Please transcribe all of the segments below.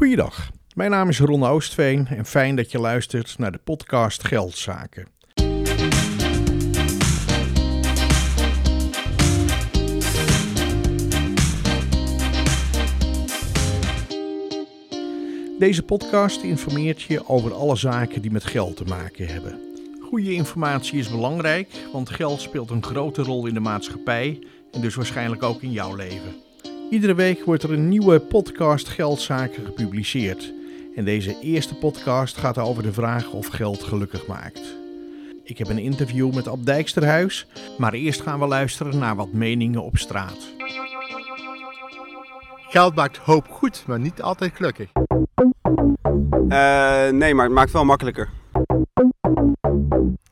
Goeiedag, mijn naam is Ron Oostveen en fijn dat je luistert naar de podcast Geldzaken. Deze podcast informeert je over alle zaken die met geld te maken hebben. Goede informatie is belangrijk, want geld speelt een grote rol in de maatschappij en dus waarschijnlijk ook in jouw leven. Iedere week wordt er een nieuwe podcast Geldzaken gepubliceerd. En deze eerste podcast gaat over de vraag of geld gelukkig maakt. Ik heb een interview met Ab Dijksterhuis, maar eerst gaan we luisteren naar wat meningen op straat. Geld maakt hoop goed, maar niet altijd gelukkig. Uh, nee, maar het maakt wel makkelijker.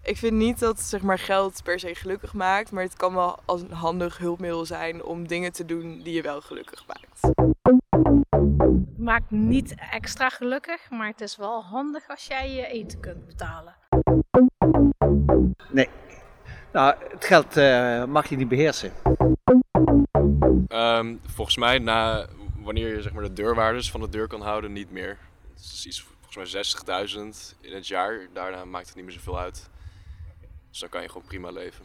Ik vind niet dat zeg maar, geld per se gelukkig maakt, maar het kan wel als een handig hulpmiddel zijn om dingen te doen die je wel gelukkig maakt. Het maakt niet extra gelukkig, maar het is wel handig als jij je eten kunt betalen. Nee. Nou, het geld uh, mag je niet beheersen. Um, volgens mij, na, wanneer je zeg maar, de deurwaarders van de deur kan houden, niet meer. Het is iets, volgens mij 60.000 in het jaar. Daarna maakt het niet meer zoveel uit. Dus kan je gewoon prima leven.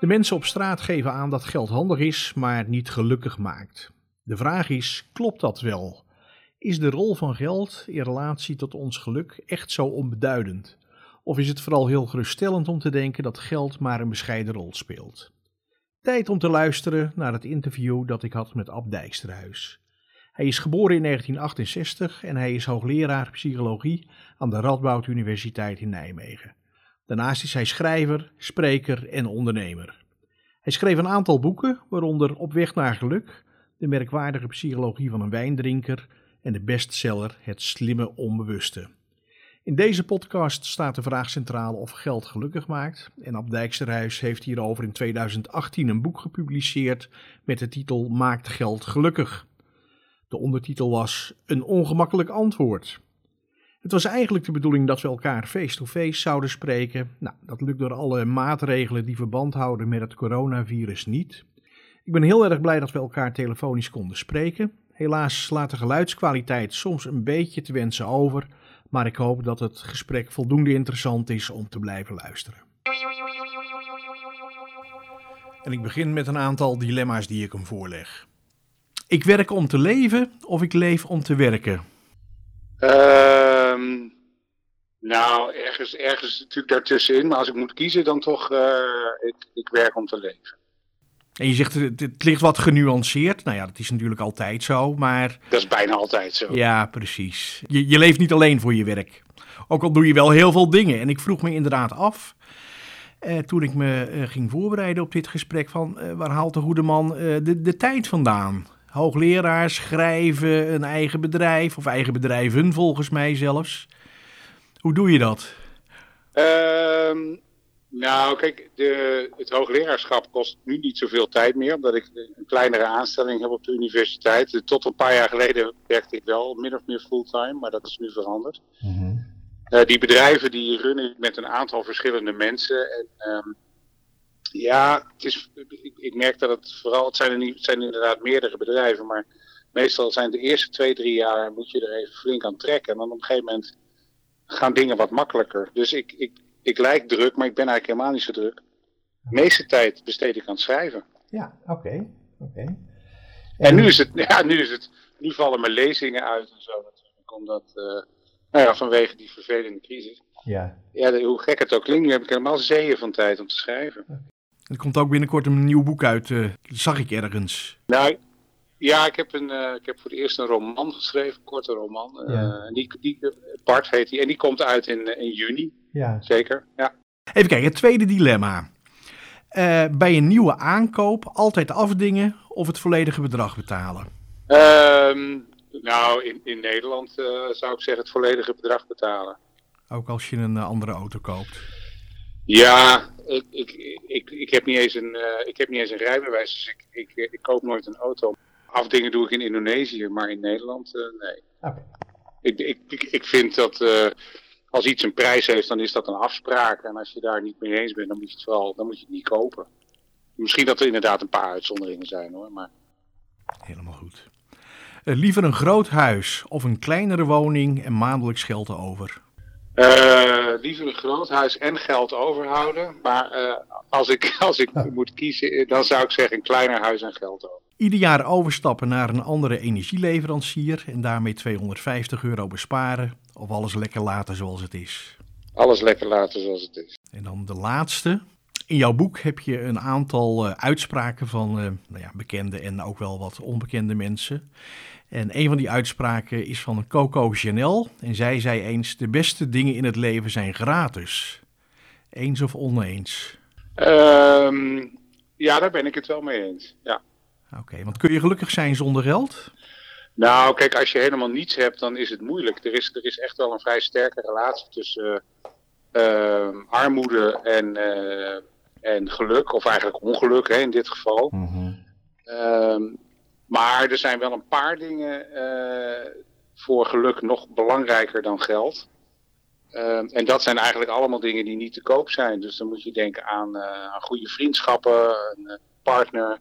De mensen op straat geven aan dat geld handig is, maar niet gelukkig maakt. De vraag is: klopt dat wel? Is de rol van geld in relatie tot ons geluk echt zo onbeduidend? Of is het vooral heel geruststellend om te denken dat geld maar een bescheiden rol speelt? Tijd om te luisteren naar het interview dat ik had met Ab Dijksterhuis. Hij is geboren in 1968 en hij is hoogleraar psychologie aan de Radboud Universiteit in Nijmegen. Daarnaast is hij schrijver, spreker en ondernemer. Hij schreef een aantal boeken, waaronder Op weg naar geluk, De merkwaardige psychologie van een wijndrinker en de bestseller Het slimme onbewuste. In deze podcast staat de vraag centraal of geld gelukkig maakt. En Ab Dijksterhuis heeft hierover in 2018 een boek gepubliceerd met de titel Maakt geld gelukkig? De ondertitel was Een ongemakkelijk antwoord. Het was eigenlijk de bedoeling dat we elkaar face-to-face zouden spreken. Nou, dat lukt door alle maatregelen die verband houden met het coronavirus niet. Ik ben heel erg blij dat we elkaar telefonisch konden spreken. Helaas laat de geluidskwaliteit soms een beetje te wensen over, maar ik hoop dat het gesprek voldoende interessant is om te blijven luisteren. En ik begin met een aantal dilemma's die ik hem voorleg. Ik werk om te leven of ik leef om te werken? Ehm nou, ergens, ergens natuurlijk daartussenin. Maar als ik moet kiezen, dan toch, uh, ik, ik werk om te leven. En je zegt, het, het, ligt wat genuanceerd. Nou ja, dat is natuurlijk altijd zo, maar... Dat is bijna altijd zo. Ja, precies. Je, je leeft niet alleen voor je werk. Ook al doe je wel heel veel dingen. En ik vroeg me inderdaad af, eh, toen ik me eh, ging voorbereiden op dit gesprek, van eh, waar haalt de goede man de, de tijd vandaan? Hoogleraar, schrijven, een eigen bedrijf of eigen bedrijven volgens mij zelfs. Hoe doe je dat? Um, nou, kijk, de, het hoogleraarschap kost nu niet zoveel tijd meer, omdat ik een kleinere aanstelling heb op de universiteit. Tot een paar jaar geleden werkte ik wel min of meer fulltime, maar dat is nu veranderd. Mm -hmm. uh, die bedrijven die runnen met een aantal verschillende mensen. En, um, ja, het is, ik, ik, merk dat het vooral, het zijn, er niet, het zijn inderdaad meerdere bedrijven, maar meestal zijn de eerste twee, drie jaar moet je er even flink aan trekken. En dan op een gegeven moment gaan dingen wat makkelijker. Dus ik, ik, ik lijk druk, maar ik ben eigenlijk helemaal niet zo druk. De meeste tijd besteed ik aan het schrijven. Ja, oké. Okay, oké. Okay. En nu is, het, ja, nu is het, nu vallen mijn lezingen uit en zo natuurlijk, omdat, uh, nou ja, vanwege die vervelende crisis. Ja. Ja, hoe gek het ook klinkt, nu heb ik helemaal zeeën van tijd om te schrijven. Er komt ook binnenkort een nieuw boek uit, uh, dat zag ik ergens. Nou, ja, ik heb, een, uh, ik heb voor het eerst een roman geschreven, een korte roman. Uh, ja. die, die, Bart heet die, en die komt uit in, in juni. Ja. Zeker, ja. Even kijken, het tweede dilemma. bij een nieuwe aankoop altijd afdingen of het volledige bedrag betalen? Um, nou, in, in Nederland zou ik zeggen het volledige bedrag betalen. Ook als je een andere auto koopt? Ja, ik, ik, ik, ik, heb niet eens een, uh, ik heb niet eens een rijbewijs, dus ik, ik, ik koop nooit een auto. Afdingen doe ik in Indonesië, maar in Nederland uh, nee. Okay. Ik, ik, ik, ik vind dat uh, als iets een prijs heeft, dan is dat een afspraak. En als je daar niet mee eens bent, dan moet je het, wel, dan moet je het niet kopen. Misschien dat er inderdaad een paar uitzonderingen zijn hoor, maar... Helemaal goed. Eh, liever een groot huis of een kleinere woning en maandelijks geld over? Eh, liever een groot huis en geld overhouden. Maar eh, als ik, als ik moet kiezen, dan zou ik zeggen een kleiner huis en geld over. Ieder jaar overstappen naar een andere energieleverancier en daarmee 250 euro besparen of alles lekker laten zoals het is. Alles lekker laten zoals het is. En dan de laatste. In jouw boek heb je een aantal uh, uitspraken van uh, nou ja, bekende en ook wel wat onbekende mensen. En een van die uitspraken is van Coco Chanel. En zij zei eens: De beste dingen in het leven zijn gratis. Eens of oneens? Um, ja, daar ben ik het wel mee eens. Ja. Oké, okay, want kun je gelukkig zijn zonder geld? Nou, kijk, als je helemaal niets hebt, dan is het moeilijk. Er is, er is echt wel een vrij sterke relatie tussen uh, armoede en, uh, en geluk, of eigenlijk ongeluk hè, in dit geval. Mm -hmm. um, maar er zijn wel een paar dingen uh, voor geluk nog belangrijker dan geld. Um, en dat zijn eigenlijk allemaal dingen die niet te koop zijn. Dus dan moet je denken aan, aan goede vriendschappen, een partner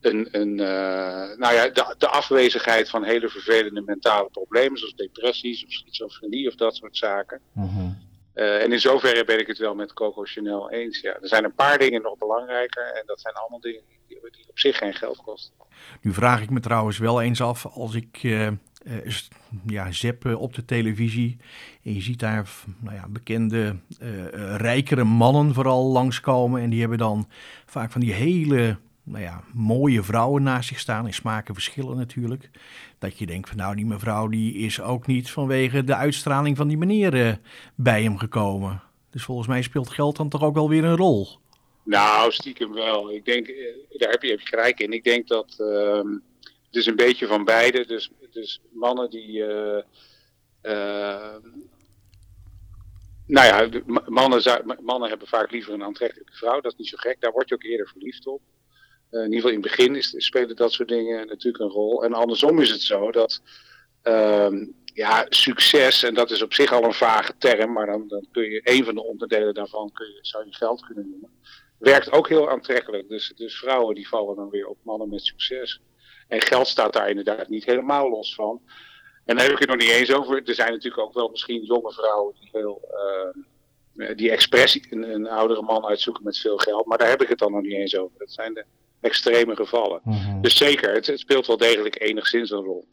een, een, nou ja, de, de, afwezigheid van hele vervelende mentale problemen, zoals depressies of schizofrenie of dat soort zaken. Mm. Uh, en in zoverre ben ik het wel met Coco Chanel eens. Ja. Er zijn een paar dingen nog belangrijker en dat zijn allemaal dingen die, op zich geen geld kosten. Nu vraag ik me trouwens wel eens af, als ik uh, ja, zap op de televisie en je ziet daar nou ja, bekende, rijkere mannen vooral langskomen en die hebben dan vaak van die hele nou ja, mooie vrouwen naast zich staan. In smaken verschillen natuurlijk. Dat je denkt van nou, die mevrouw die is ook niet vanwege de uitstraling van die meneer uh, bij hem gekomen. Dus volgens mij speelt geld dan toch ook wel weer een rol. Nou, stiekem wel. Ik denk, daar heb je, heb je gelijk in. Ik denk dat uh, het is een beetje van beide. Dus, dus mannen die... Uh, nou ja, mannen, mannen hebben vaak liever een aantrekkelijke vrouw. Dat is niet zo gek. Daar word je ook eerder verliefd op. Uh, in ieder geval in het begin is, spelen dat soort dingen natuurlijk een rol. En andersom is het zo dat uh, ja, succes, en dat is op zich al een vage term, maar dan, dan kun je een van de onderdelen daarvan kun je, zou je geld kunnen noemen. Werkt ook heel aantrekkelijk. Dus, dus vrouwen die vallen dan weer op mannen met succes. En geld staat daar inderdaad niet helemaal los van. En daar heb ik het nog niet eens over. Er zijn natuurlijk ook wel misschien jonge vrouwen die heel. Uh, die expressie een, een oudere man uitzoeken met veel geld. Maar daar heb ik het dan nog niet eens over. Dat zijn de extreme gevallen. Mm -hmm. Dus zeker, het, het, speelt wel degelijk enigszins een rol.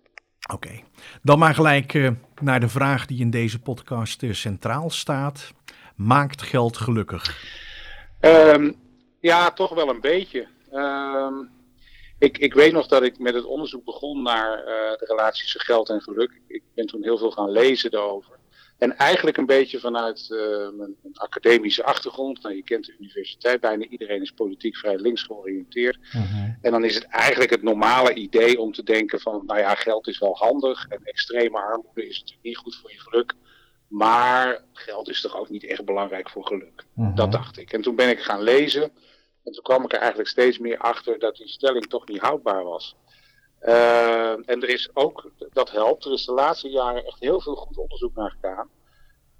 Oké, okay. dan maar gelijk uh, naar de vraag die in deze podcast uh, centraal staat. Maakt geld gelukkig? Um, ja, toch wel een beetje. Um, ik, ik weet nog dat ik met het onderzoek begon naar uh, de relatie tussen geld en geluk. Ik ben toen heel veel gaan lezen daarover. En eigenlijk een beetje vanuit uh, mijn, academische achtergrond. Nou, je kent de universiteit, bijna iedereen is politiek vrij links georiënteerd. Uh -huh. En dan is het eigenlijk het normale idee om te denken van, nou ja, geld is wel handig en extreme armoede is natuurlijk niet goed voor je geluk. Maar geld is toch ook niet echt belangrijk voor geluk. Uh -huh. Dat dacht ik. En toen ben ik gaan lezen. En toen kwam ik er eigenlijk steeds meer achter dat die stelling toch niet houdbaar was. Uh, en er is ook, dat helpt, er is de laatste jaren echt heel veel goed onderzoek naar gedaan.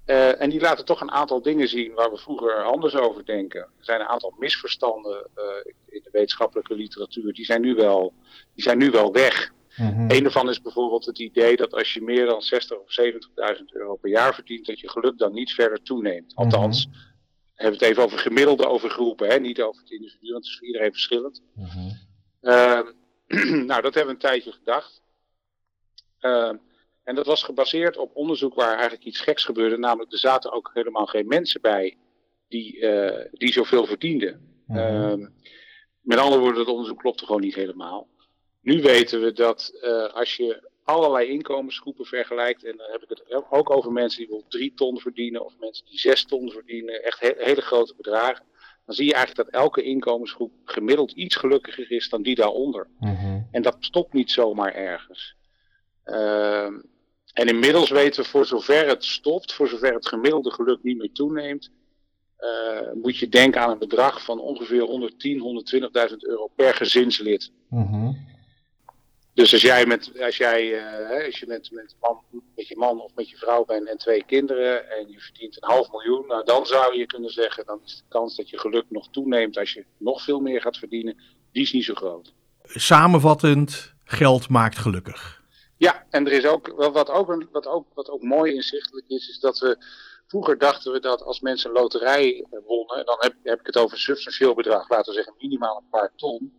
Uh, en die laten toch een aantal dingen zien waar we vroeger anders over denken. Er zijn een aantal misverstanden uh, in de wetenschappelijke literatuur, die zijn nu wel, die zijn nu wel weg. Mm-hmm. Een daarvan is bijvoorbeeld het idee dat als je meer dan 60 of 70.000 euro per jaar verdient, dat je geluk dan niet verder toeneemt. Althans, mm-hmm. hebben we het even over gemiddelde over groepen, hè? niet over het individu, want het is voor iedereen verschillend. Mm-hmm. Uh, nou, dat hebben we een tijdje gedacht. Uh, en dat was gebaseerd op onderzoek waar eigenlijk iets geks gebeurde. Namelijk, er zaten ook helemaal geen mensen bij die, uh, die zoveel verdienden. Mm-hmm. Uh, met andere woorden, dat onderzoek klopte gewoon niet helemaal. Nu weten we dat uh, als je allerlei inkomensgroepen vergelijkt, en dan heb ik het ook over mensen die bijvoorbeeld drie ton verdienen, of mensen die zes ton verdienen, echt he hele grote bedragen dan zie je eigenlijk dat elke inkomensgroep gemiddeld iets gelukkiger is dan die daaronder. Mm-hmm. En dat stopt niet zomaar ergens. Uh, en inmiddels weten we, voor zover het stopt, voor zover het gemiddelde geluk niet meer toeneemt, uh, moet je denken aan een bedrag van ongeveer 110, 120.000 euro per gezinslid. Mm-hmm. Dus als jij, met, als jij uh, als je met, met, man, met je man of met je vrouw bent en twee kinderen en je verdient een half miljoen, nou dan zou je kunnen zeggen, dan is de kans dat je geluk nog toeneemt als je nog veel meer gaat verdienen, die is niet zo groot. samenvattend, geld maakt gelukkig. Ja, en er is ook, wel wat ook, een- wat ook, wat ook mooi inzichtelijk is, is dat we vroeger dachten we dat als mensen een loterij eh, wonnen, en dan heb, heb ik het over een substantieel bedrag, laten we zeggen minimaal een paar ton,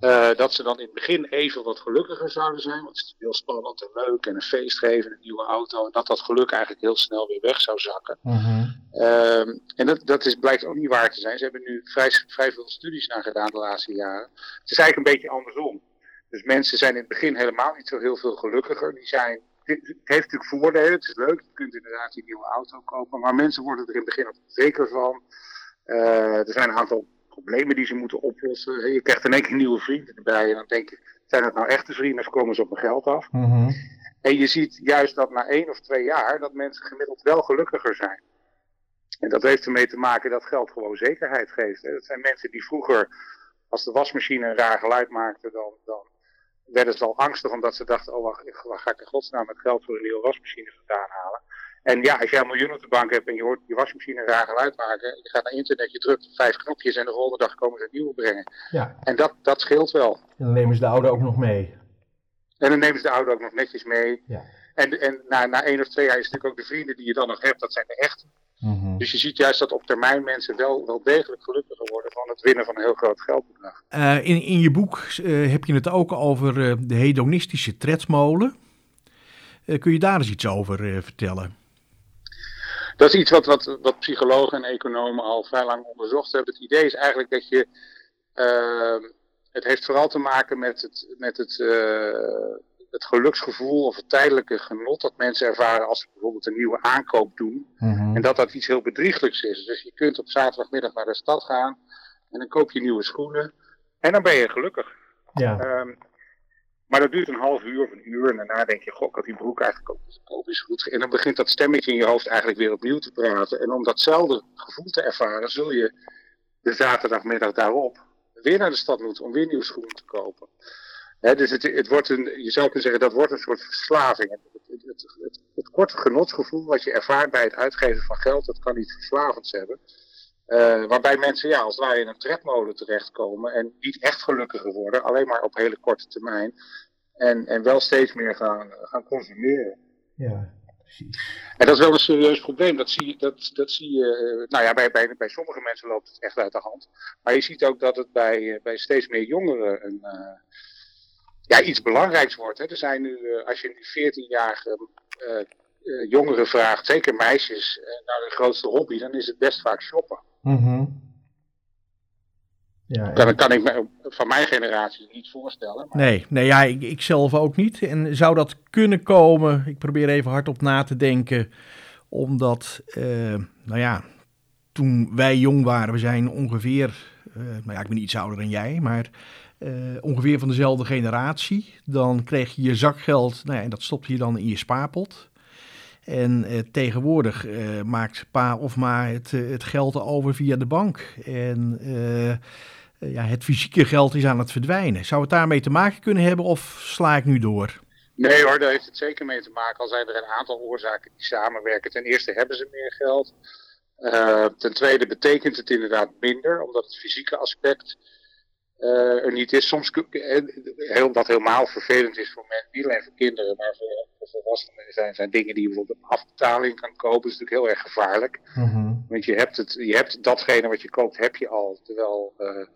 eh, dat ze dan in het begin even wat gelukkiger zouden zijn, want het is heel spannend en leuk en een feest geven, een nieuwe auto, en dat dat geluk eigenlijk heel snel weer weg zou zakken. Ehm, en dat, dat is, blijkt ook niet waar te zijn. Ze hebben nu vrij, vrij veel studies naar gedaan de laatste jaren. Het is eigenlijk een beetje andersom. Dus mensen zijn in het begin helemaal niet zo heel veel gelukkiger. Die zijn, het het heeft natuurlijk voordelen, het is leuk, je kunt inderdaad die nieuwe auto kopen. Maar mensen worden er in het begin ook zeker van. Eh, er zijn een aantal problemen die ze moeten oplossen. Je krijgt in één keer nieuwe vrienden erbij en dan denk je, zijn het nou echte vrienden of komen ze op mijn geld af? En je ziet juist dat na één of twee jaar dat mensen gemiddeld wel gelukkiger zijn. En dat heeft ermee te maken dat geld gewoon zekerheid geeft. Dat zijn mensen die vroeger, als de wasmachine een raar geluid maakte, dan, dan werden ze al angstig omdat ze dachten, oh wacht, waar ga ik in godsnaam met geld voor een nieuwe wasmachine vandaan halen? En ja, als jij een miljoen op de bank hebt en je hoort je wasmachine een raar geluid maken, je gaat naar internet, je drukt vijf knopjes en de volgende dag komen ze een nieuwe brengen. Ja, En dat, dat scheelt wel. en dan nemen ze de oude ook nog mee. En dan nemen ze de oude ook nog netjes mee. Ja. En, en na, na één of twee jaar is natuurlijk ook de vrienden die je dan nog hebt, dat zijn de echte. Dus je ziet juist dat op termijn mensen wel, wel degelijk gelukkiger worden van het winnen van een heel groot geldbedrag. Eh, in, in je boek eh, heb je het ook over eh, de hedonistische tredmolen. Eh, kun je daar eens iets over eh, vertellen? Dat is iets wat, wat, wat psychologen en economen al vrij lang onderzocht hebben. Het idee is eigenlijk dat je. ehm, het heeft vooral te maken met het, met het, eh, het geluksgevoel of het tijdelijke genot dat mensen ervaren als ze bijvoorbeeld een nieuwe aankoop doen. En dat dat iets heel bedrieglijks is. Dus je kunt op zaterdagmiddag naar de stad gaan en dan koop je nieuwe schoenen en dan ben je gelukkig. Ja, Ehm, maar dat duurt een half uur of een uur en daarna denk je, goh, ik had die broek eigenlijk ook kopen, is goed. En dan begint dat stemmetje in je hoofd eigenlijk weer opnieuw te praten. En om datzelfde gevoel te ervaren, zul je de zaterdagmiddag daarop weer naar de stad moeten om weer nieuwe schoenen te kopen. Dus het, het wordt een, je zou kunnen zeggen, dat wordt een soort verslaving. Het, het, het korte genotsgevoel wat je ervaart bij het uitgeven van geld, dat kan iets verslavends hebben. Eh, waarbij mensen ja, als het ware in een tredmolen terechtkomen en niet echt gelukkiger worden, alleen maar op hele korte termijn. En, en wel steeds meer gaan, gaan consumeren. ja, precies. En dat is wel een serieus probleem. Dat zie je, dat, dat zie je eh, nou ja, bij, bij, bij sommige mensen loopt het echt uit de hand. Maar je ziet ook dat het bij, eh, bij steeds meer jongeren een, eh, ja, iets belangrijks wordt. Hè. Er zijn nu, eh, als je nu 14-jarige eh, eh, jongeren vraagt, zeker meisjes, eh, naar hun grootste hobby, dan is het best vaak shoppen. Mhm. Ja, en- Dat kan ik me van mijn generatie niet voorstellen. Maar Nee, nee ja, ik, ik zelf ook niet. En zou dat kunnen komen? Ik probeer even hardop na te denken. Omdat, eh, nou ja, toen wij jong waren, we zijn ongeveer, eh, nou ja, ik ben iets ouder dan jij, maar eh, ongeveer van dezelfde generatie. Dan kreeg je je zakgeld, nou ja, en dat stopte je dan in je spaarpot. En eh, tegenwoordig eh, maakt pa of ma het, eh, het geld over via de bank. En ja, het fysieke geld is aan het verdwijnen. Zou het daarmee te maken kunnen hebben of sla ik nu door? Nee hoor, daar heeft het zeker mee te maken. Al zijn er een aantal oorzaken die samenwerken. Ten eerste hebben ze meer geld. Ten tweede betekent het inderdaad minder, omdat het fysieke aspect eh, er niet is. Soms, eh, heel, wat helemaal vervelend is voor mensen, niet alleen voor kinderen, maar voor, voor volwassenen, zijn, zijn dingen die je bijvoorbeeld op afbetaling kan kopen. Dat is natuurlijk heel erg gevaarlijk. Mhm. Want je hebt, het, je hebt datgene wat je koopt, heb je al. Terwijl, eh,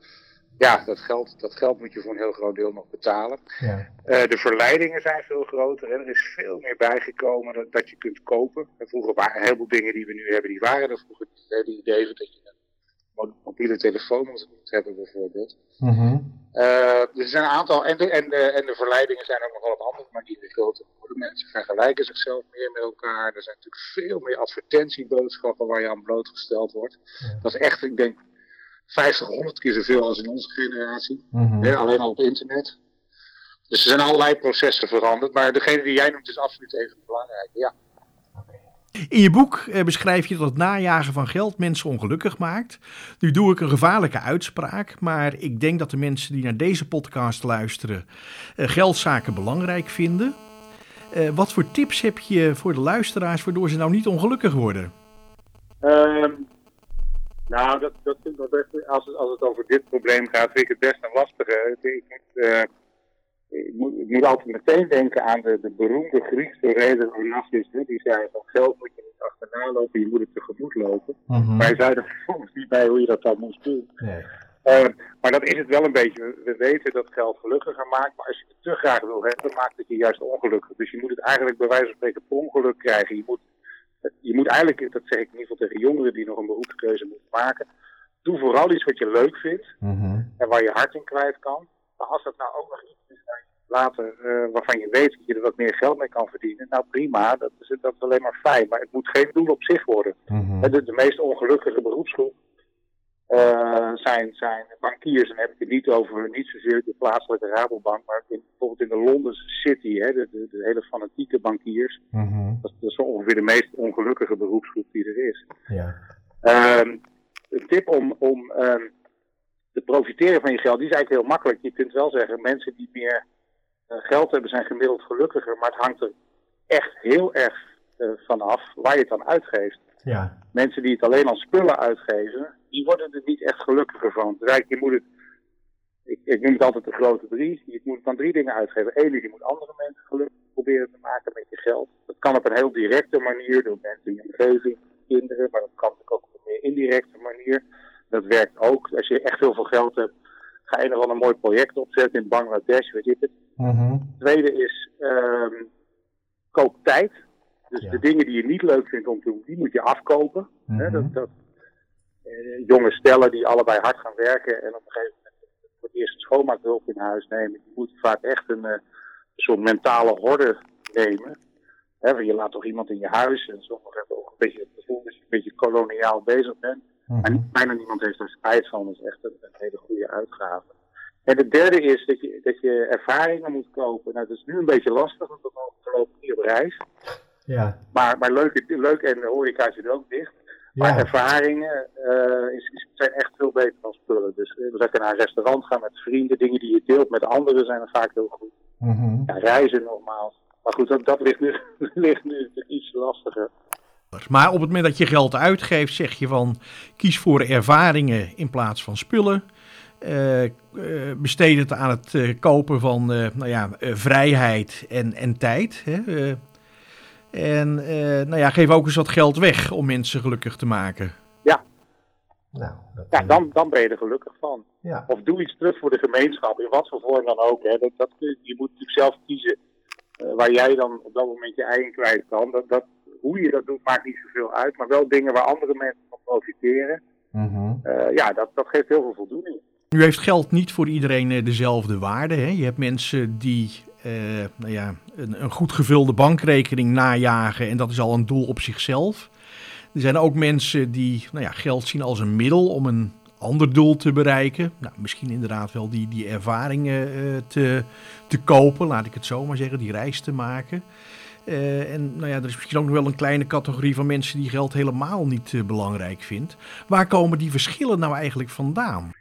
ja, dat geld, dat geld moet je voor een heel groot deel nog betalen. Ja. De verleidingen zijn veel groter. Hè. Er is veel meer bijgekomen dat, dat je kunt kopen. En vroeger waren een heleboel dingen die we nu hebben, die waren er vroeger niet. Het idee dat je mobiele telefoon moet moet hebben bijvoorbeeld. Mhm. Eh, er zijn een aantal, en de, en, de, en de verleidingen zijn ook nog wel op andere manieren groter geworden. Mensen vergelijken zichzelf meer met elkaar. Er zijn natuurlijk veel meer advertentieboodschappen waar je aan blootgesteld wordt. Ja. Dat is echt, ik denk, 50, 100 keer zoveel als in onze generatie. Mhm. Alleen al op internet. Dus er zijn allerlei processen veranderd. Maar degene die jij noemt is absoluut even belangrijk. Ja. In je boek eh, beschrijf je dat het najagen van geld mensen ongelukkig maakt. Nu doe ik een gevaarlijke uitspraak, maar ik denk dat de mensen die naar deze podcast luisteren eh, geldzaken belangrijk vinden. Eh, wat voor tips heb je voor de luisteraars waardoor ze nou niet ongelukkig worden? Ehm, Nou, dat, dat, als, het, als het over dit probleem gaat, vind ik het best een lastige. Ik, ik, moet, ik moet altijd meteen denken aan de, de beroemde Griekse reder Onassis. Die zei van geld moet je niet achterna lopen, je moet het tegemoet lopen. Mhm. Maar hij zei er vervolgens niet bij hoe je dat dan moest doen. Nee. Uh, maar dat is het wel een beetje. We, we weten dat geld gelukkiger maakt, maar als je het te graag wil hebben, maakt het je juist ongelukkig. Dus je moet het eigenlijk bij wijze van spreken per ongeluk krijgen. Je moet, je moet eigenlijk, dat zeg ik in ieder geval tegen jongeren die nog een beroepskeuze moeten maken, doe vooral iets wat je leuk vindt Mhm. en waar je hart in kwijt kan. Maar als dat nou ook nog iets is waar je later, uh, waarvan je weet dat je er wat meer geld mee kan verdienen, nou prima, dat is, dat is alleen maar fijn. Maar het moet geen doel op zich worden. Mhm. De, de meest ongelukkige beroepsgroep uh, zijn, zijn bankiers. En dan heb ik het niet over, niet zozeer de plaatselijke Rabobank, maar in, bijvoorbeeld in de Londense City, hè, de, de, de hele fanatieke bankiers. Mhm. Dat, dat, is ongeveer de meest ongelukkige beroepsgroep die er is. Ja. Um, een tip om, om um, te profiteren van je geld, die is eigenlijk heel makkelijk. Je kunt wel zeggen, mensen die meer geld hebben zijn gemiddeld gelukkiger, maar het hangt er echt heel erg uh, vanaf waar je het dan uitgeeft. Ja. Mensen die het alleen aan spullen uitgeven, die worden er niet echt gelukkiger van. Dus je moet het, ik, ik noem het altijd de grote drie. Je moet het aan drie dingen uitgeven. Eén is, je moet andere mensen gelukkig proberen te maken met je geld. Dat kan op een heel directe manier door mensen in je omgeving, kinderen, maar dat kan natuurlijk ook op een meer indirecte manier. Dat werkt ook. Als je echt heel veel geld hebt, ga je nog wel een mooi project opzetten in Bangladesh, weet je het. Mhm. Tweede is, um, koop tijd. Dus Ja. de dingen die je niet leuk vindt om te doen, die moet je afkopen. Mhm. dat, dat, eh, jonge stellen die allebei hard gaan werken en op een gegeven moment voor het eerst schoonmaakhulp in huis nemen, die moeten vaak echt een, een soort mentale horde nemen. Want je laat toch iemand in je huis en sommigen hebben ook een beetje het gevoel dat je een beetje koloniaal bezig bent. Mhm. Maar bijna niemand heeft er spijt van, dat is echt een, een hele goede uitgave. En het derde is dat je, dat je ervaringen moet kopen. Nou, dat is nu een beetje lastig, want we voorlopig niet op reis. Ja. Maar, maar leuk, leuk en de horeca zit ook dicht. Maar Ja. ervaringen uh, is, is, zijn echt veel beter dan spullen. Dus uh, we zeggen naar een restaurant gaan met vrienden. Dingen die je deelt met anderen zijn er vaak heel goed. Mhm. Ja, reizen nogmaals. Maar goed, dat, dat ligt, nu, ligt nu iets lastiger. Maar op het moment dat je geld uitgeeft, zeg je van kies voor ervaringen in plaats van spullen. Uh, besteed het aan het uh, kopen van nou ja, vrijheid en, en tijd. Hè? En nou ja, geef ook eens wat geld weg om mensen gelukkig te maken. Ja, Nou, dat, ja dan, dan ben je er gelukkig van. ja. Of doe iets terug voor de gemeenschap, in wat voor vorm dan ook. Hè. Dat, dat, je moet natuurlijk zelf kiezen waar jij dan op dat moment je eigen kwijt kan. Dat, dat, hoe je dat doet maakt niet zoveel uit, maar wel dingen waar andere mensen van profiteren. Mhm. Uh, ja, dat, dat geeft heel veel voldoening. Nu heeft geld niet voor iedereen uh, dezelfde waarde. Hè? Je hebt mensen die nou ja, een, een goed gevulde bankrekening najagen en dat is al een doel op zichzelf. Er zijn ook mensen die nou ja, geld zien als een middel om een ander doel te bereiken. Nou, misschien inderdaad wel die, die ervaringen uh, te, te kopen, laat ik het zo maar zeggen, die reis te maken. Uh, en nou ja, er is misschien ook nog wel een kleine categorie van mensen die geld helemaal niet uh, belangrijk vindt. Waar komen die verschillen nou eigenlijk vandaan?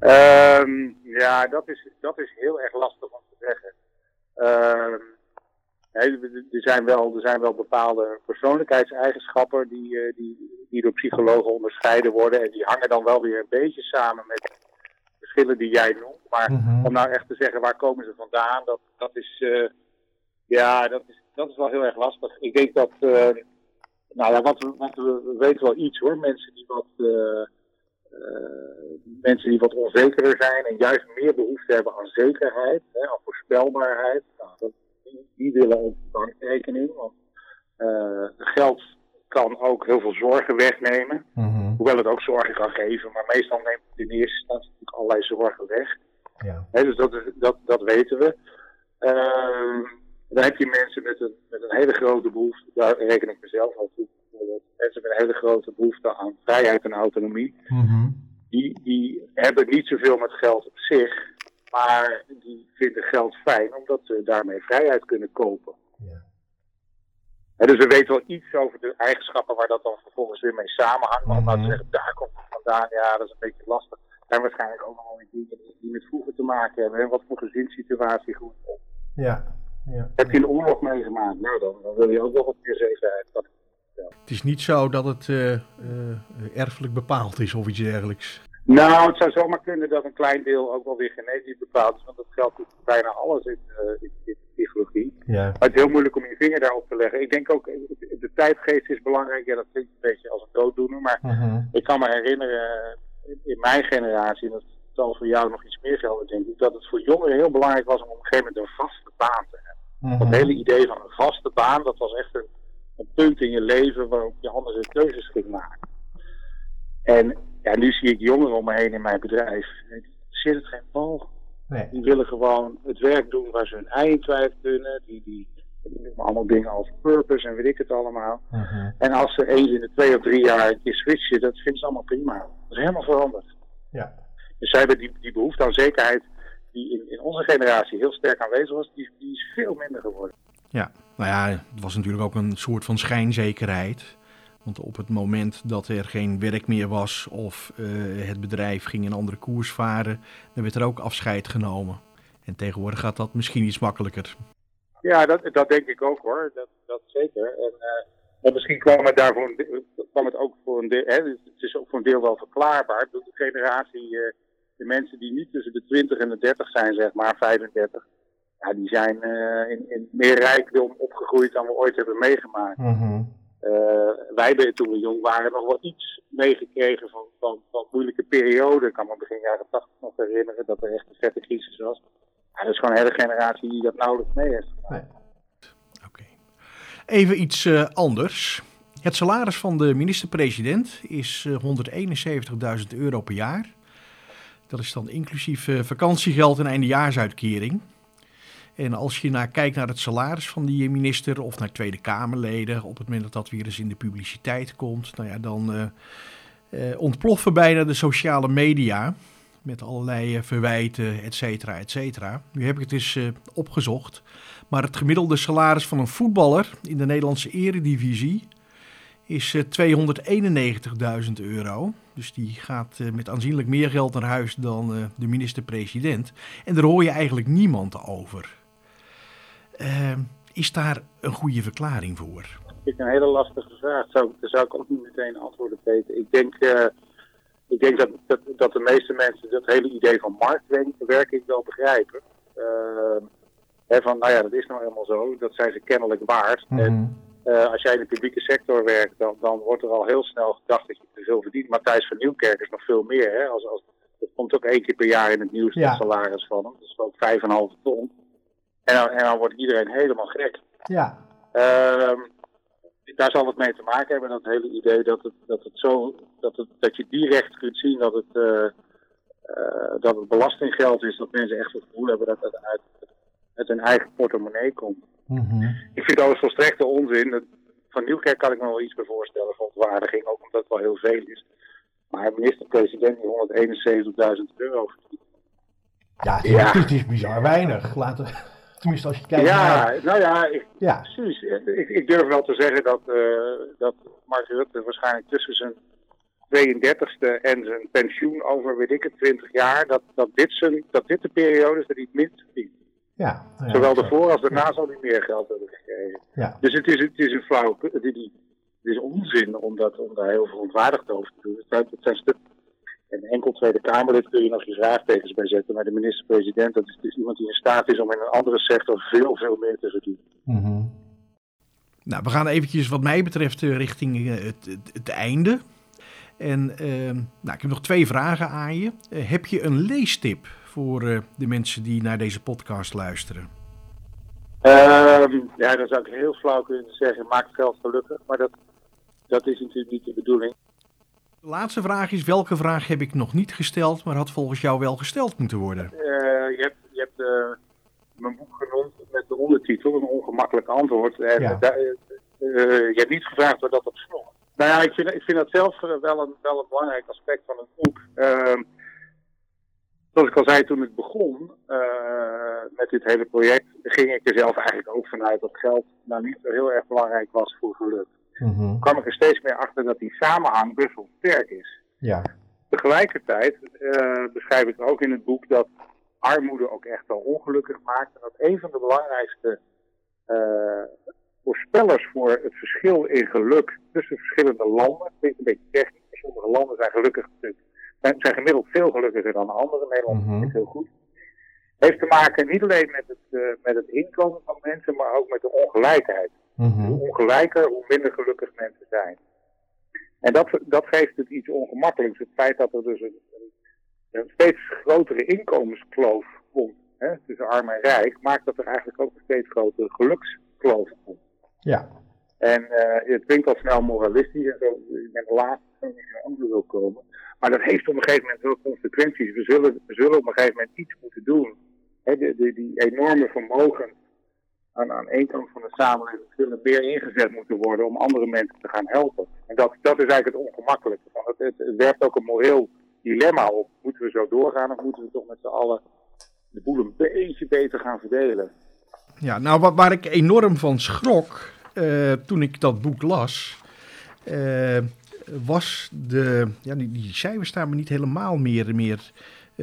Um, ja, dat is, dat is heel erg lastig om te zeggen. Uh, er, zijn wel, er zijn wel bepaalde persoonlijkheidseigenschappen die, die, die door psychologen onderscheiden worden. En die hangen dan wel weer een beetje samen met verschillen die jij noemt. Maar Mm -hmm. om nou echt te zeggen waar komen ze vandaan, dat, dat, is, uh, ja, dat, is, dat is wel heel erg lastig. Ik denk dat, uh, nou ja, wat, we, wat we, we weten wel iets hoor. Mensen die wat, uh, mensen die wat onzekerder zijn en juist meer behoefte hebben aan zekerheid, hè, aan voorspelbaarheid. Nou, dat, die, die willen ook bankrekening. Want geld kan ook heel veel zorgen wegnemen. Mm -hmm. Hoewel het ook zorgen kan geven. Maar meestal neemt het in eerste instantie natuurlijk allerlei zorgen weg. Ja. He, dus dat, dat, dat weten we. Uh, dan heb je mensen met een, met een hele grote behoefte. Daar reken ik mezelf al toe. Bijvoorbeeld. Mensen met een hele grote behoefte aan vrijheid en autonomie. Mm -hmm. die, die hebben niet zoveel met geld op zich. Maar die vinden geld fijn omdat ze daarmee vrijheid kunnen kopen. Ja. En dus we weten wel iets over de eigenschappen waar dat dan vervolgens weer mee samenhangt. Maar om nou te zeggen, daar komt het vandaan, ja, dat is een beetje lastig. En waarschijnlijk ook nog dingen die met vroeger te maken hebben. En wat voor gezinssituatie goed op. Ja. ja. Heb je een oorlog meegemaakt? Nou, dan, dan wil je ook nog wat meer zekerheid. Dat, geld. Het is niet zo dat het eh, eh, erfelijk bepaald is of iets dergelijks. Nou, het zou zomaar kunnen dat een klein deel ook wel weer genetisch bepaald is, want dat geldt voor bijna alles in, uh, in, in psychologie. Ja. Maar het is heel moeilijk om je vinger daarop te leggen. Ik denk ook, de tijdgeest is belangrijk. Ja, dat klinkt een beetje als een dooddoener, maar Mhm. ik kan me herinneren in mijn generatie, en dat zal voor jou nog iets meer gelden, denk ik, dat het voor jongeren heel belangrijk was om op een gegeven moment een vaste baan te hebben. Mhm. Het hele idee van een vaste baan, dat was echt een, een punt in je leven waarop je andere keuzes ging maken. En ja, nu zie ik jongeren om me heen in mijn bedrijf. Er zit het geen bal. Nee. Die willen gewoon het werk doen waar ze hun ei in kwijt kunnen. Die, die, die doen allemaal dingen als purpose en weet ik het allemaal. Mhm. En als ze eens in de twee of drie jaar een keer switchen, dat vinden ze allemaal prima. Dat is helemaal veranderd. Ja. Dus zij hebben die, die behoefte aan zekerheid, die in, in onze generatie heel sterk aanwezig was, die, die is veel minder geworden. Ja, nou ja, het was natuurlijk ook een soort van schijnzekerheid. Want op het moment dat er geen werk meer was of eh, het bedrijf ging een andere koers varen, dan werd er ook afscheid genomen. En tegenwoordig gaat dat misschien iets makkelijker. Ja, dat, dat denk ik ook hoor. Dat, dat zeker. En, eh, en misschien kwam het, daarvoor een kwam het ook voor een deel, hè, het is ook voor een deel wel verklaarbaar. Ik bedoel, De generatie, eh, de mensen die nu tussen de 20 en de 30 zijn, zeg maar, 35, ja, die zijn eh, in, in meer rijkdom opgegroeid dan we ooit hebben meegemaakt. Eh, wij hebben toen we jong waren nog wel iets meegekregen van, van, van moeilijke perioden. Ik kan me begin jaren 80 nog herinneren dat er echt een vette crisis was. Ja, dat is gewoon een hele generatie die dat nauwelijks mee heeft. Oké. Even iets eh, anders. Het salaris van de minister-president is eh, 171.000 euro per jaar. Dat is dan inclusief eh, vakantiegeld en eindejaarsuitkering. En als je naar, kijkt naar het salaris van die minister of naar Tweede Kamerleden, op het moment dat dat weer eens in de publiciteit komt, nou ja, dan eh, eh, ontploffen bijna de sociale media met allerlei eh, verwijten, et cetera, et cetera. Nu heb ik het eens opgezocht. Maar het gemiddelde salaris van een voetballer in de Nederlandse eredivisie is eh, 291.000 euro. Dus die gaat met aanzienlijk meer geld naar huis dan de minister-president. En daar hoor je eigenlijk niemand over. Eh, is daar een goede verklaring voor? vind ik een hele lastige vraag. Zou, daar zou ik ook niet meteen antwoorden op weten. Ik denk, eh, ik denk dat, dat, dat de meeste mensen dat hele idee van marktwerking wel begrijpen. Eh, hè, van, nou ja, dat is nou helemaal zo. Dat zijn ze kennelijk waard. En Mhm. eh, als jij in de publieke sector werkt, dan, dan wordt er al heel snel gedacht dat je te veel verdient. Matthijs van Nieuwkerk is nog veel meer. Hè? Als, als, dat komt ook één keer per jaar in het nieuws, Ja. het salaris van hem. Dat is ook 5,5 ton. En dan, en dan wordt iedereen helemaal gek. Ja. Ehm, daar zal het mee te maken hebben, dat hele idee dat het, dat het zo, dat, het, dat je direct kunt zien dat het, eh, eh, dat het belastinggeld is, dat mensen echt het gevoel hebben dat het uit, uit hun eigen portemonnee komt. Mhm. Ik vind dat volstrekte onzin. Van Nieuwkerk kan ik me wel iets bij voorstellen, verontwaardiging, ook omdat het wel heel veel is. Maar minister-president die 171.000 euro verdient. Ja, het is, Ja. het is- het is bizar weinig. Laten, tenminste, als je kijkt Ja, naar... nou ja, ik, Ja. Precies. Ik, ik durf wel te zeggen dat, eh, dat Mark Rutte waarschijnlijk tussen zijn 32e en zijn pensioen over, weet ik het, 20 jaar, dat, dat, dit, zijn, dat dit de periode is dat hij het minst verdient. Ja. ja, Zowel zo. daarvoor als daarna zal hij meer geld hebben gekregen. Ja. Dus het is, het is een flauw, het is, het is onzin om, dat, om daar heel verontwaardigd over te doen. Het zijn, het zijn een enkel Tweede Kamerlid kun je nog je vraagtekens bij zetten, maar de minister-president, dat is dus iemand die in staat is om in een andere sector veel, veel meer te verdienen. Mhm. Nou, we gaan eventjes wat mij betreft eh, richting eh, het, het, het einde. En ehm, nou, ik heb nog twee vragen aan je. Eh, heb je een leestip voor de mensen die naar deze podcast luisteren? Ehm, ja, dan zou ik heel flauw kunnen zeggen, maak geld gelukkig. Maar dat, dat is natuurlijk niet de bedoeling. De laatste vraag is, welke vraag heb ik nog niet gesteld, maar had volgens jou wel gesteld moeten worden? Eh, je hebt, je hebt eh, mijn boek genoemd met de ondertitel, een ongemakkelijk antwoord. En Ja. daar, eh, je hebt niet gevraagd waar dat op sloeg. Nou ja, ik vind, ik vind dat zelf wel een, wel een belangrijk aspect van het boek. Ehm, zoals ik al zei toen het begon eh, met dit hele project, ging ik er zelf eigenlijk ook vanuit dat geld nou niet zo heel erg belangrijk was voor geluk. Mhm. kwam ik er steeds meer achter dat die samenhang best wel sterk is. Ja. Tegelijkertijd eh, beschrijf ik ook in het boek dat armoede ook echt wel ongelukkig maakt. En dat een van de belangrijkste eh, voorspellers voor het verschil in geluk tussen verschillende landen. Het klinkt een beetje technisch, sommige landen zijn gelukkig natuurlijk. Zijn, gemiddeld veel gelukkiger dan andere. Nederland Mhm. is heel goed. Heeft te maken niet alleen met het, eh, met het inkomen van mensen, maar ook met de ongelijkheid. Mhm. Hoe ongelijker, hoe minder gelukkig mensen zijn. En dat, dat geeft het iets ongemakkelijks. Het feit dat er dus een, steeds grotere inkomenskloof komt hè, tussen arm en rijk, maakt dat er eigenlijk ook een steeds grotere gelukskloof komt. Ja. En eh, het klinkt al snel moralistisch en zo, ik ben de laatste die zo'n antwoord wil komen. Maar dat heeft op een gegeven moment wel consequenties. We zullen, we zullen op een gegeven moment iets moeten doen. Hè, de, de, die enorme vermogen aan, aan één kant van de samenleving zullen meer ingezet moeten worden om andere mensen te gaan helpen. En dat, dat is eigenlijk het ongemakkelijke. Het, het, werpt ook een moreel dilemma op. Moeten we zo doorgaan of moeten we toch met z'n allen de boel een beetje beter gaan verdelen? Ja, nou waar ik enorm van schrok eh, toen ik dat boek las, eh, was de, ja, die, die cijfers staan me niet helemaal meer, meer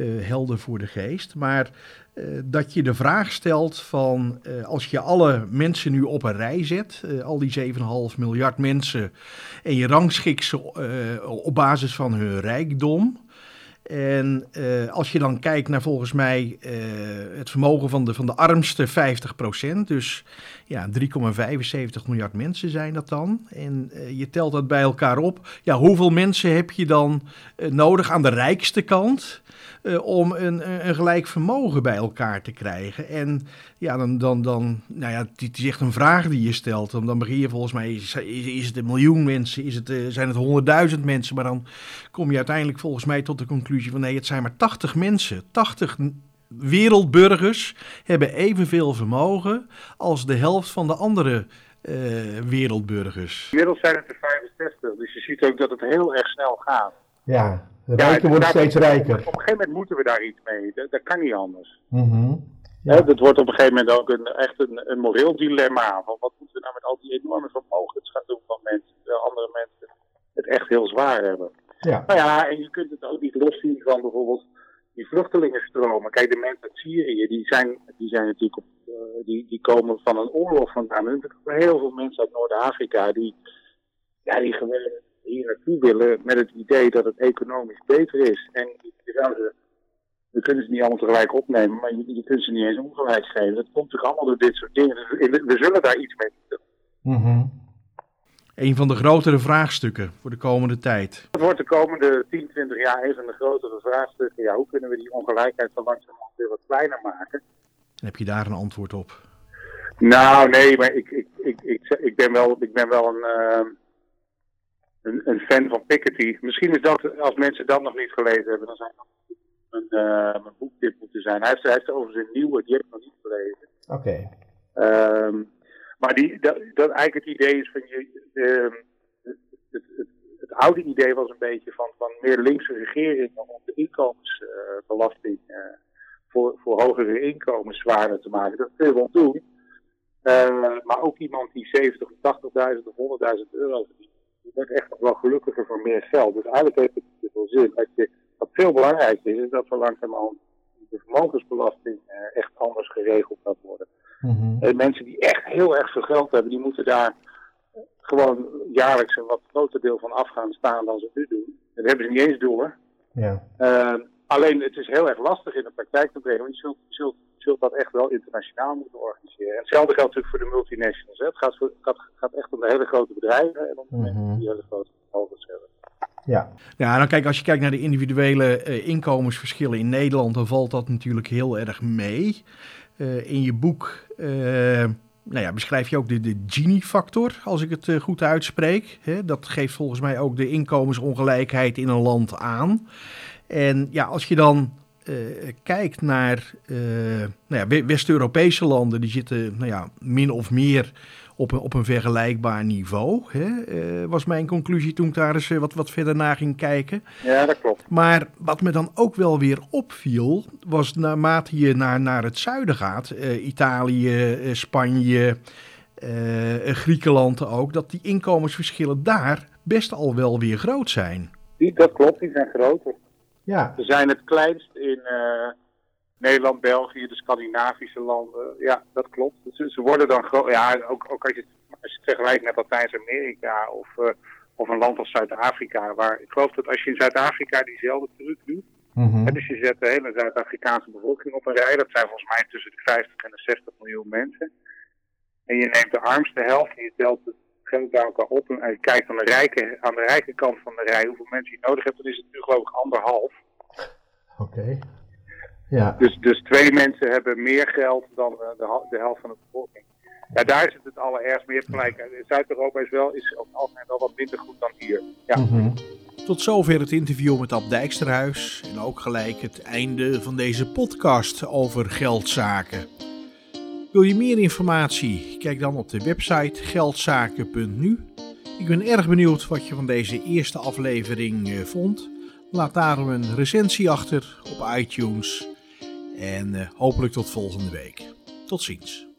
helder voor de geest, maar eh, dat je de vraag stelt van eh, als je alle mensen nu op een rij zet, eh, al die 7,5 miljard mensen, en je rangschikt ze eh, op basis van hun rijkdom, en eh, als je dan kijkt naar volgens mij eh, het vermogen van de, van de armste 50%, dus ja, 3,75 miljard mensen zijn dat dan. En eh, je telt dat bij elkaar op. Ja, hoeveel mensen heb je dan eh, nodig aan de rijkste kant eh, om een, een, gelijk vermogen bij elkaar te krijgen? En ja, dan, dan, dan nou ja, het is echt een vraag die je stelt. Dan, dan begin je volgens mij, is, is, is het een miljoen mensen, is het, eh, zijn het honderdduizend mensen? Maar dan kom je uiteindelijk volgens mij tot de conclusie van nee, het zijn maar 80 mensen. 80 n- wereldburgers hebben evenveel vermogen als de helft van de andere eh, wereldburgers. Inmiddels zijn het er 65, dus je ziet ook dat het heel erg snel gaat. Ja, de Ja, rijken worden daar- steeds rijker. Op een gegeven moment moeten we daar iets mee. Dat, dat kan niet anders. Mhm. Ja. Dat wordt op een gegeven moment ook een, echt een, een moreel dilemma. Van wat moeten we nou met al die enorme vermogens gaan doen van mensen, andere mensen het echt heel zwaar hebben. Ja. Nou ja, en je kunt het ook niet loszien van bijvoorbeeld die vluchtelingenstromen. Kijk, de mensen uit Syrië, die zijn, die zijn natuurlijk op, eh, die, die komen van een oorlog vandaan. En er zijn heel veel mensen uit Noord-Afrika die, ja, die gewoon hier naartoe willen met het idee dat het economisch beter is. En je zou ze, we kunnen ze niet allemaal tegelijk opnemen, maar je, je kunt ze niet eens ongelijk geven. Dat komt natuurlijk allemaal door dit soort dingen. Dus we, we zullen daar iets mee moeten. Mhm. Een van de grotere vraagstukken voor de komende tijd. Het wordt de komende 10, 20 jaar een van de grotere vraagstukken. Ja, hoe kunnen we die ongelijkheid zo langzamerhand weer wat kleiner maken? Heb je daar een antwoord op? Nou, nee, maar ik, ik, ik, ik, ik ben wel, ik ben wel een, eh, een, een fan van Piketty. Misschien is dat, als mensen dat nog niet gelezen hebben, dan zou dat een, eh, een boektip moeten zijn. Hij heeft, hij heeft overigens een nieuwe, die heb ik nog niet gelezen. Oké. Ehm, maar die, dat, dat eigenlijk het idee is van je. ehm, het, het, het, het oude idee was een beetje van, van meer linkse regeringen om de inkomensbelasting eh, voor, voor hogere inkomens zwaarder te maken. Dat kun je wel doen. Eh, maar ook iemand die 70 of 80.000 of 100.000 euro verdient, die wordt echt nog wel gelukkiger voor meer geld. Dus eigenlijk heeft het dus wel zin. Dat je, wat veel belangrijker is, is dat we langzamerhand de vermogensbelasting eh, echt anders geregeld gaat worden. Mhm. Eh, mensen die echt heel erg veel geld hebben, die moeten daar gewoon jaarlijks een wat groter deel van af gaan staan dan ze nu doen. Dat hebben ze niet eens door. Ja. Eh, alleen het is heel erg lastig in de praktijk te brengen, want je zult, je zult, je zult dat echt wel internationaal moeten organiseren. En hetzelfde geldt natuurlijk voor de multinationals. Hè. Het gaat, voor, het gaat, gaat echt om de hele grote bedrijven en om de Mhm. mensen die hele grote vermogens hebben. Ja. Ja, dan kijk, als je kijkt naar de individuele eh, inkomensverschillen in Nederland, dan valt dat natuurlijk heel erg mee. Eh, in je boek eh, nou ja, beschrijf je ook de, de Gini-factor, als ik het goed uitspreek. Hè, dat geeft volgens mij ook de inkomensongelijkheid in een land aan. En ja, als je dan kijkt naar eh, nou ja, we- West-Europese landen, die zitten nou ja, min of meer op een, op een vergelijkbaar niveau. Hè, eh, was mijn conclusie toen ik daar eens eh, wat, wat verder naar ging kijken. Ja, dat klopt. Maar wat me dan ook wel weer opviel, was naarmate je naar, naar het zuiden gaat, eh, Italië, eh, Spanje, eh, Griekenland ook, dat die inkomensverschillen daar best al wel weer groot zijn. Die, dat klopt, die zijn groter. Ja. Ze zijn het kleinst in, eh, Nederland, België, de Scandinavische landen. Ja, dat klopt. Ze, ze worden dan groot. Ja, ook, ook als, je, als je het vergelijkt met Latijns-Amerika of, uh, of een land als Zuid-Afrika. Waar ik geloof dat als je in Zuid-Afrika diezelfde truc doet. Mm -hmm. Dus je zet de hele Zuid-Afrikaanse bevolking op een rij. Dat zijn volgens mij tussen de 50 en de 60 miljoen mensen. En je neemt de armste helft en je telt het geld bij elkaar op. En je kijkt aan de, rijke, aan de rijke kant van de rij hoeveel mensen je nodig hebt. Dan is het nu geloof ik anderhalf. Oké. Okay. Ja. Dus, dus twee mensen hebben meer geld dan uh, de, de helft van de bevolking. Ja, daar is het het allerergst. Maar je hebt gelijk. Zuid-Europa is, wel, is over het algemeen wel wat minder goed dan hier. Ja. Mm -hmm. Tot zover het interview met Ab Dijksterhuis. En ook gelijk het einde van deze podcast over geldzaken. Wil je meer informatie? Kijk dan op de website geldzaken.nu. Ik ben erg benieuwd wat je van deze eerste aflevering uh, vond. Laat daarom een recensie achter op iTunes. En uh, hopelijk tot volgende week. Tot ziens.